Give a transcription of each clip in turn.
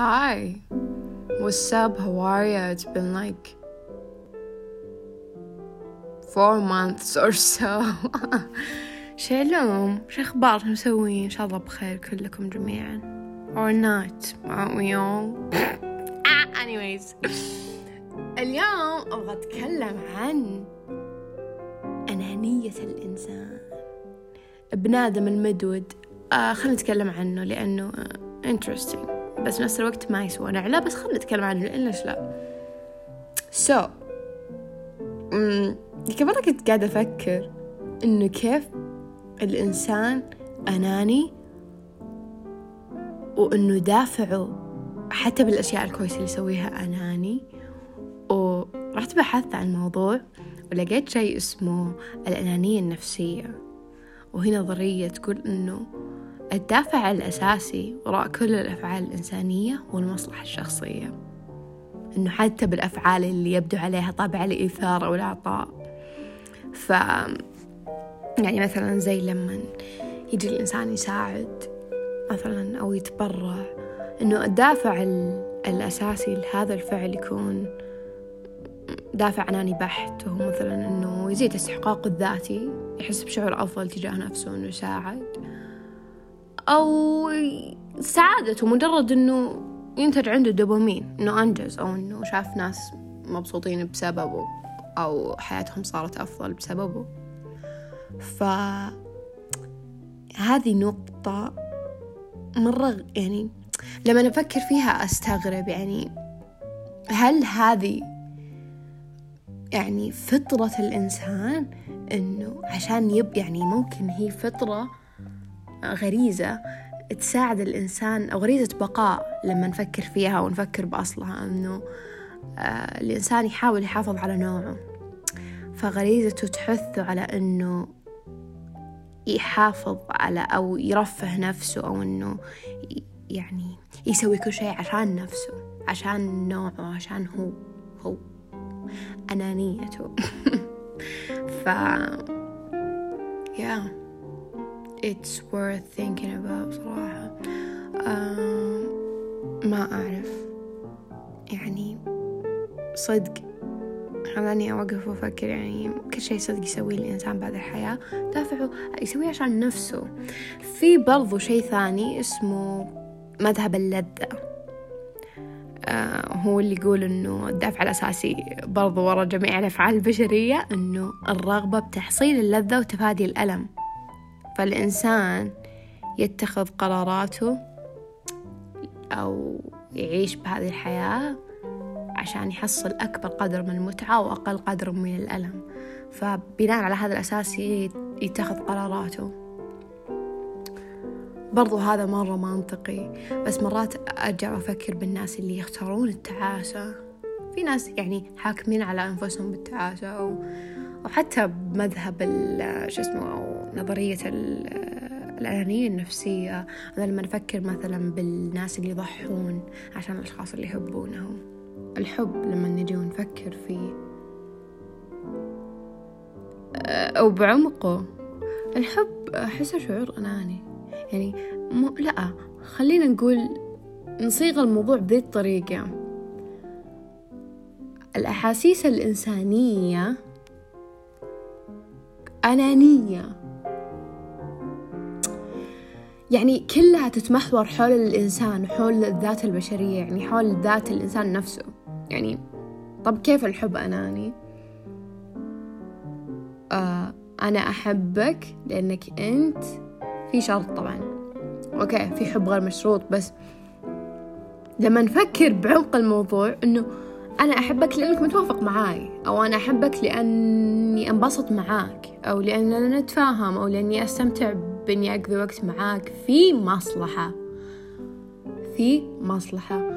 Hi. What's up? How are you? It's been like four months or so. شلوم؟ شو أخباركم مسوين؟ إن شاء الله بخير كلكم جميعا. Or not, aren't we all? ah, anyways. اليوم أبغى أتكلم عن أنانية الإنسان. بنادم المدود آه خلينا نتكلم عنه لأنه آه interesting بس نفس الوقت ما يسوى نعلة بس خلينا نتكلم عنه لأن ليش لا. So قبل كنت قاعدة أفكر إنه كيف الإنسان أناني وإنه دافعه حتى بالأشياء الكويسة اللي يسويها أناني. ورحت بحثت عن الموضوع ولقيت شيء اسمه الأنانية النفسية. وهي نظرية تقول إنه الدافع الأساسي وراء كل الأفعال الإنسانية هو المصلحة الشخصية. إنه حتى بالأفعال اللي يبدو عليها طابع الإثارة والعطاء ف يعني مثلا زي لما يجي الإنسان يساعد مثلا أو يتبرع إنه الدافع الأساسي لهذا الفعل يكون دافع أناني بحت وهو مثلا إنه يزيد استحقاقه الذاتي يحس بشعور أفضل تجاه نفسه إنه يساعد. أو سعادته مجرد إنه ينتج عنده دوبامين إنه أنجز أو إنه شاف ناس مبسوطين بسببه أو حياتهم صارت أفضل بسببه. ف هذه نقطة مرة يعني لما أفكر فيها أستغرب يعني هل هذه يعني فطرة الإنسان إنه عشان يب يعني ممكن هي فطرة غريزة تساعد الإنسان أو غريزة بقاء لما نفكر فيها ونفكر بأصلها إنه آه الإنسان يحاول يحافظ على نوعه. فغريزته تحثه على إنه يحافظ على أو يرفه نفسه أو إنه يعني يسوي كل شيء عشان نفسه عشان نوعه عشان هو هو. أنانيته. ف yeah. It's worth thinking about. صراحة uh, ما أعرف. يعني صدق. خلاني أوقف وأفكر. يعني كل شيء صدق يسويه الإنسان بعد الحياة. دافعه يسويه عشان نفسه. في برضو شيء ثاني اسمه مذهب اللذة. آه هو اللي يقول إنه الدافع الأساسي برضو ورا جميع الأفعال البشرية إنه الرغبة بتحصيل اللذة وتفادي الألم. فالإنسان يتخذ قراراته أو يعيش بهذه الحياة عشان يحصل أكبر قدر من المتعة وأقل قدر من الألم. فبناء على هذا الأساس يتخذ قراراته. برضو هذا مرة منطقي بس مرات أرجع أفكر بالناس اللي يختارون التعاسة. في ناس يعني حاكمين على أنفسهم بالتعاسة أو, أو حتى بمذهب شو اسمه أو نظرية الأنانية النفسية. أنا لما نفكر مثلا بالناس اللي يضحون عشان الأشخاص اللي يحبونهم. الحب لما نجي ونفكر فيه. أو بعمقه. الحب أحسه شعور أناني. يعني مو لا خلينا نقول نصيغ الموضوع بذي الطريقة. الأحاسيس الإنسانية أنانية. يعني كلها تتمحور حول الإنسان حول الذات البشرية يعني حول ذات الإنسان نفسه. يعني طب كيف الحب أناني؟ آه أنا أحبك لأنك أنت في شرط طبعا. أوكي في حب غير مشروط بس لما نفكر بعمق الموضوع إنه أنا أحبك لأنك متوافق معاي أو أنا أحبك لأني أنبسط معاك أو لأننا نتفاهم أو لأني أستمتع بإني أقضي وقت معاك. في مصلحة. في مصلحة.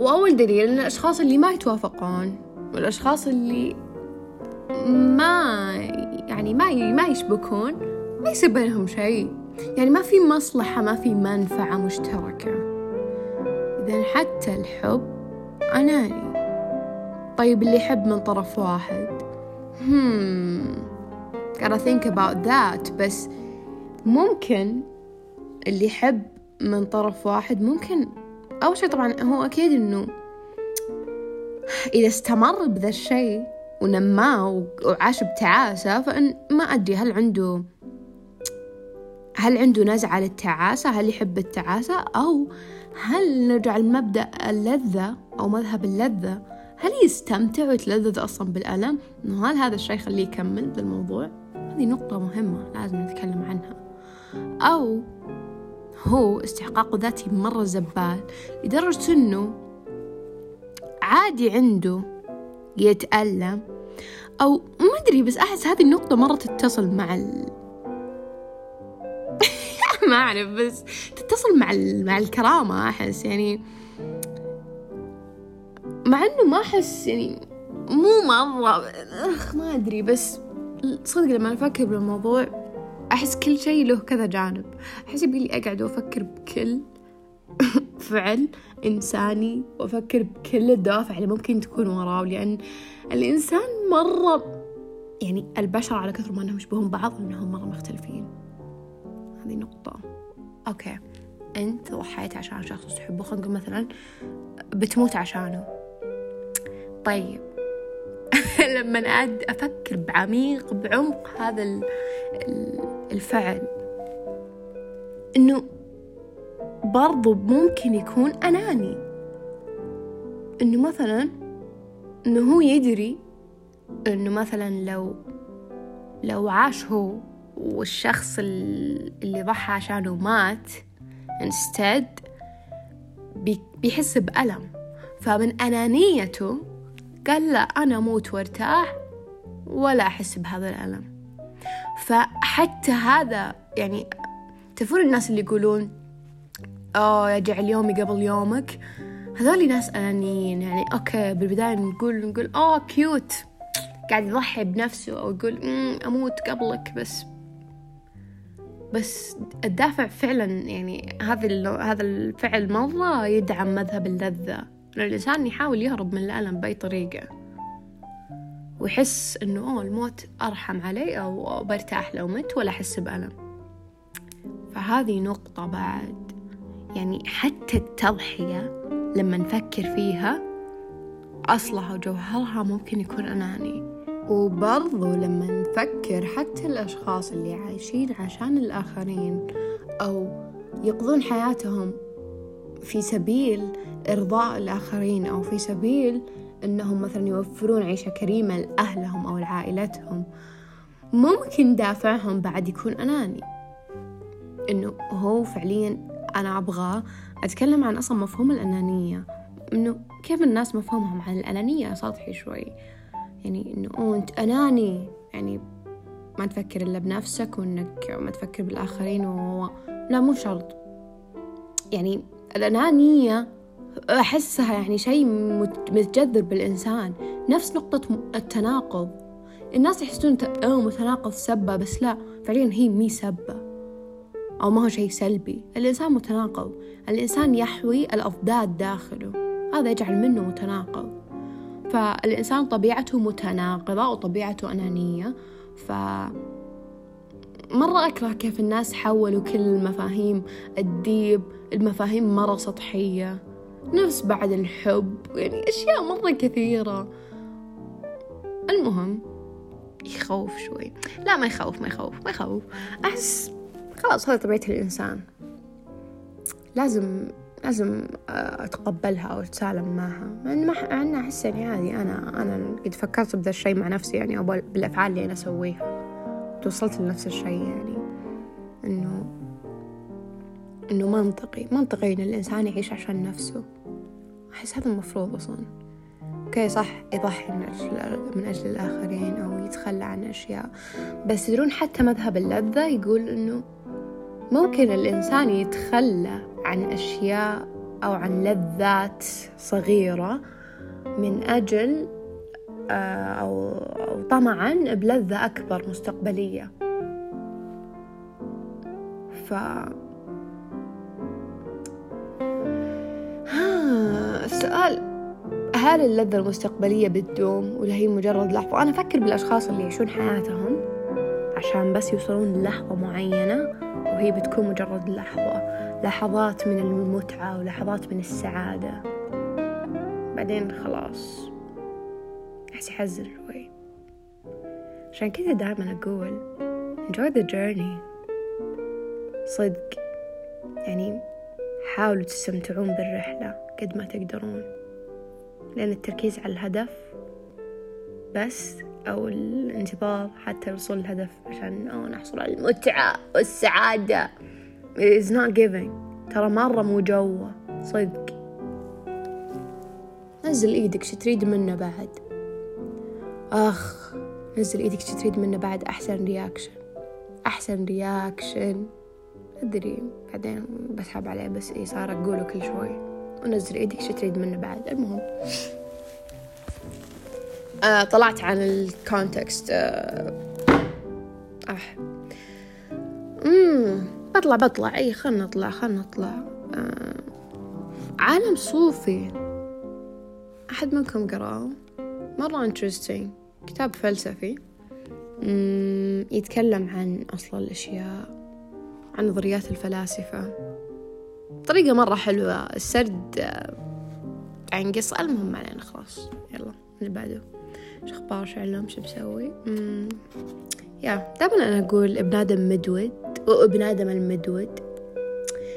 وأول دليل إن الأشخاص اللي ما يتوافقون والأشخاص اللي ما يعني ما ما يشبكون ما يصير بينهم شيء. يعني ما في مصلحة ما في منفعة مشتركة. إذا حتى الحب أناني طيب اللي يحب من طرف واحد. Hmm. Gotta think about that. بس ممكن اللي يحب من طرف واحد ممكن أول شيء طبعا هو أكيد إنه إذا استمر بذا الشيء ونماه وعاش بتعاسة فإن ما أدري هل عنده هل عنده نزعة للتعاسة؟ هل يحب التعاسة؟ أو هل نرجع لمبدأ اللذة أو مذهب اللذة؟ هل يستمتع ويتلذذ أصلا بالألم؟ إنه هل هذا الشيء يخليه يكمل بالموضوع؟ هذه نقطة مهمة لازم نتكلم عنها. أو هو استحقاقه ذاتي مرة زبال لدرجة إنه عادي عنده يتألم. أو ما أدري بس أحس هذه النقطة مرة تتصل مع ال... ما أعرف بس تتصل مع ال... مع الكرامة أحس يعني مع إنه ما أحس يعني مو مرة أخ ما أدري بس صدق لما أفكر بالموضوع أحس كل شيء له كذا جانب. أحس يبي أقعد وأفكر بكل فعل إنساني وأفكر بكل الدوافع اللي ممكن تكون وراه لأن الإنسان مرة يعني البشر على كثر ما أنهم يشبهون بعض أنهم مرة مختلفين. هذه نقطة. أوكي. أنت ضحيت عشان شخص تحبه خلينا نقول مثلا بتموت عشانه. طيب. لما أعد أفكر بعميق بعمق هذا الفعل. إنه برضو ممكن يكون أناني. إنه مثلا إنه هو يدري إنه مثلا لو لو عاش هو والشخص اللي ضحى عشانه مات instead بيحس بألم. فمن أنانيته قال لا أنا أموت وأرتاح ولا أحس بهذا الألم. فحتى هذا يعني تعرفون الناس اللي يقولون آه يجعل يومي قبل يومك. هذول ناس أنانيين يعني okay بالبداية نقول نقول آه cute قاعد يضحي بنفسه أو يقول أموت قبلك. بس بس الدافع فعلا يعني هذا هذا الفعل مرة يدعم مذهب اللذة. إن الإنسان يحاول يهرب من الألم بأي طريقة. ويحس إنه أوه الموت أرحم علي أو برتاح لو مت ولا أحس بألم. فهذه نقطة بعد. يعني حتى التضحية لما نفكر فيها أصلها وجوهرها ممكن يكون أناني. وبرضو لما نفكر حتى الأشخاص اللي عايشين عشان الآخرين أو يقضون حياتهم في سبيل إرضاء الآخرين أو في سبيل أنهم مثلا يوفرون عيشة كريمة لأهلهم أو لعائلتهم. ممكن دافعهم بعد يكون أناني. إنه هو فعليا أنا أبغى أتكلم عن أصلا مفهوم الأنانية. إنه كيف الناس مفهومهم عن الأنانية؟ سطحي شوي. يعني إنه أوه أنت أناني. يعني ما تفكر إلا بنفسك وإنك ما تفكر بالآخرين و... لا مو شرط. يعني الأنانية أحسها يعني شيء متجذر بالإنسان. نفس نقطة التناقض. الناس يحسون أوه متناقض سبة بس لا فعليا هي مي سبة. أو ما هو شيء سلبي. الإنسان متناقض. الإنسان يحوي الأضداد داخله. هذا يجعل منه متناقض. فالإنسان طبيعته متناقضة وطبيعته أنانية. ف مرة أكره كيف الناس حولوا كل المفاهيم الديب المفاهيم مرة سطحية نفس بعد الحب يعني أشياء مرة كثيرة. المهم يخوف شوي. لا ما يخوف ما يخوف ما يخوف. أحس خلاص هذا طبيعة الإنسان. لازم لازم أتقبلها أو أتسالم معها. مع إن مع أحس يعني عادي أنا أنا قد فكرت بذا الشيء مع نفسي يعني أو بالأفعال اللي أنا أسويها. توصلت لنفس الشيء يعني. إنه إنه منطقي منطقي إن الإنسان يعيش عشان نفسه. أحس هذا المفروض أصلا. أوكي صح يضحي من أجل, من أجل الآخرين أو يتخلى عن أشياء. بس تدرون حتى مذهب اللذة يقول إنه ممكن الإنسان يتخلى عن أشياء أو عن لذات صغيرة من أجل أو, أو طمعا بلذة أكبر مستقبلية. ف السؤال هل اللذة المستقبلية بتدوم ولا هي مجرد لحظة؟ أنا أفكر بالأشخاص اللي يعيشون حياتهم عشان بس يوصلون للحظة معينة وهي بتكون مجرد لحظة. لحظات من المتعة ولحظات من السعادة. بعدين خلاص. أحس يحزن شوي. عشان كذا دائما أقول enjoy the journey. صدق. يعني حاولوا تستمتعون بالرحلة قد ما تقدرون. لأن التركيز على الهدف بس أو الانتظار حتى الوصول للهدف عشان أو نحصل على المتعة والسعادة. Is not giving. ترى مرة مو جوة. صدق. نزل إيدك شو تريد منه بعد. أخ نزل إيدك شو تريد منه بعد أحسن reaction أحسن reaction أدري بعدين بسحب عليه بس اي صار أقوله كل شوي. ونزل إيدك شو تريد منه بعد المهم. آه طلعت عن ال context آه امم بطلع بطلع. إي خلنا نطلع خلنا نطلع. آه عالم صوفي. أحد منكم قرأه؟ مرة interesting كتاب فلسفي يتكلم عن أصل الأشياء عن نظريات الفلاسفة. طريقة مرة حلوة السرد آه، عن قصة المهم علينا خلاص. يلا اللي بعده. شو أخبار؟ شو علم شو بسوي يا دائما أنا أقول ابن آدم مدود وابن آدم المدود.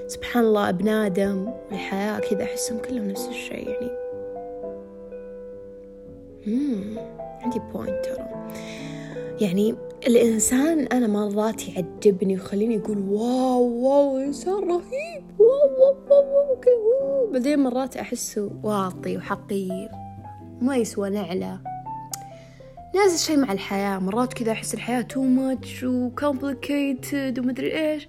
سبحان الله ابن آدم والحياة كذا أحسهم كلهم نفس الشيء يعني. مم. عندي point ترى. يعني الإنسان أنا مرات يعجبني ويخليني أقول wow wow إنسان رهيب wow wow wow, كذا بعدين مرات أحسه واطي وحقير ما يسوى نعلة. نفس الشيء مع الحياة مرات كذا أحس الحياة too much و complicated ومدري إيش.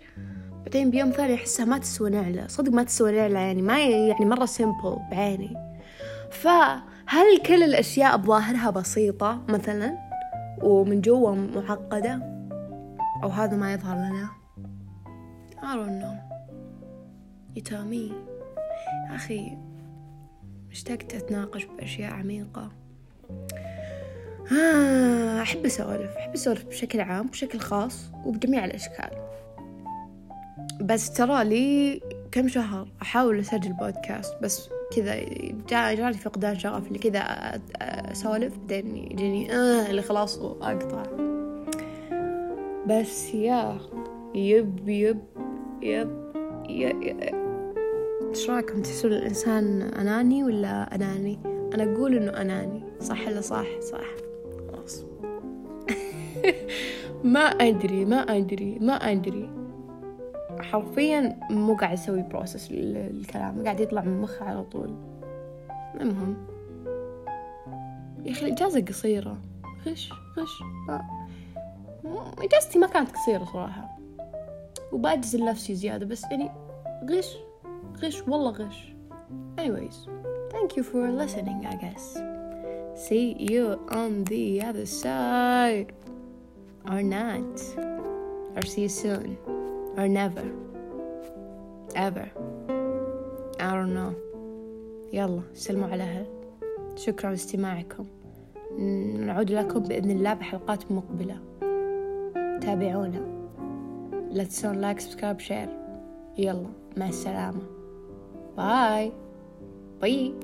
بعدين بيوم ثاني أحسها ما تسوى نعلة صدق ما تسوى نعلة يعني ما يعني مرة simple بعيني. فهل كل الأشياء بظاهرها بسيطة مثلا ومن جوا معقدة؟ أو هذا ما يظهر لنا؟ I don't know. يتامي يا أخي اشتقت أتناقش بأشياء عميقة. آه أحب أسولف. أحب أسولف بشكل عام بشكل خاص وبجميع الأشكال. بس ترى لي كم شهر أحاول أسجل بودكاست بس كذا جاني فقدان شغف اللي كذا أسولف بعدين يجيني آه اللي خلاص أقطع. بس يا يب يب يب. إيش رأيكم؟ تحسون الإنسان أناني ولا أناني؟ أنا أقول إنه أناني. صح ولا صح؟ صح. خلاص. ما أدري ما أدري ما أدري. حرفيا مو قاعد أسوي بروسس للكلام قاعد يطلع من مخي على طول. المهم. يا أخي الإجازة قصيرة. غش غش. إجازتي ما كانت قصيرة صراحة. وبأجز لنفسي زيادة بس يعني غش غش والله غش. Anyways. Thank you for listening I guess. See you on the other side. Or not. Or see you soon. Or never. Ever. I don't know. يلا سلموا على أهل شكرا لاستماعكم. نعود لكم بإذن الله بحلقات مقبلة. تابعونا. لا تنسون like subscribe share يلا مع السلامة. bye bye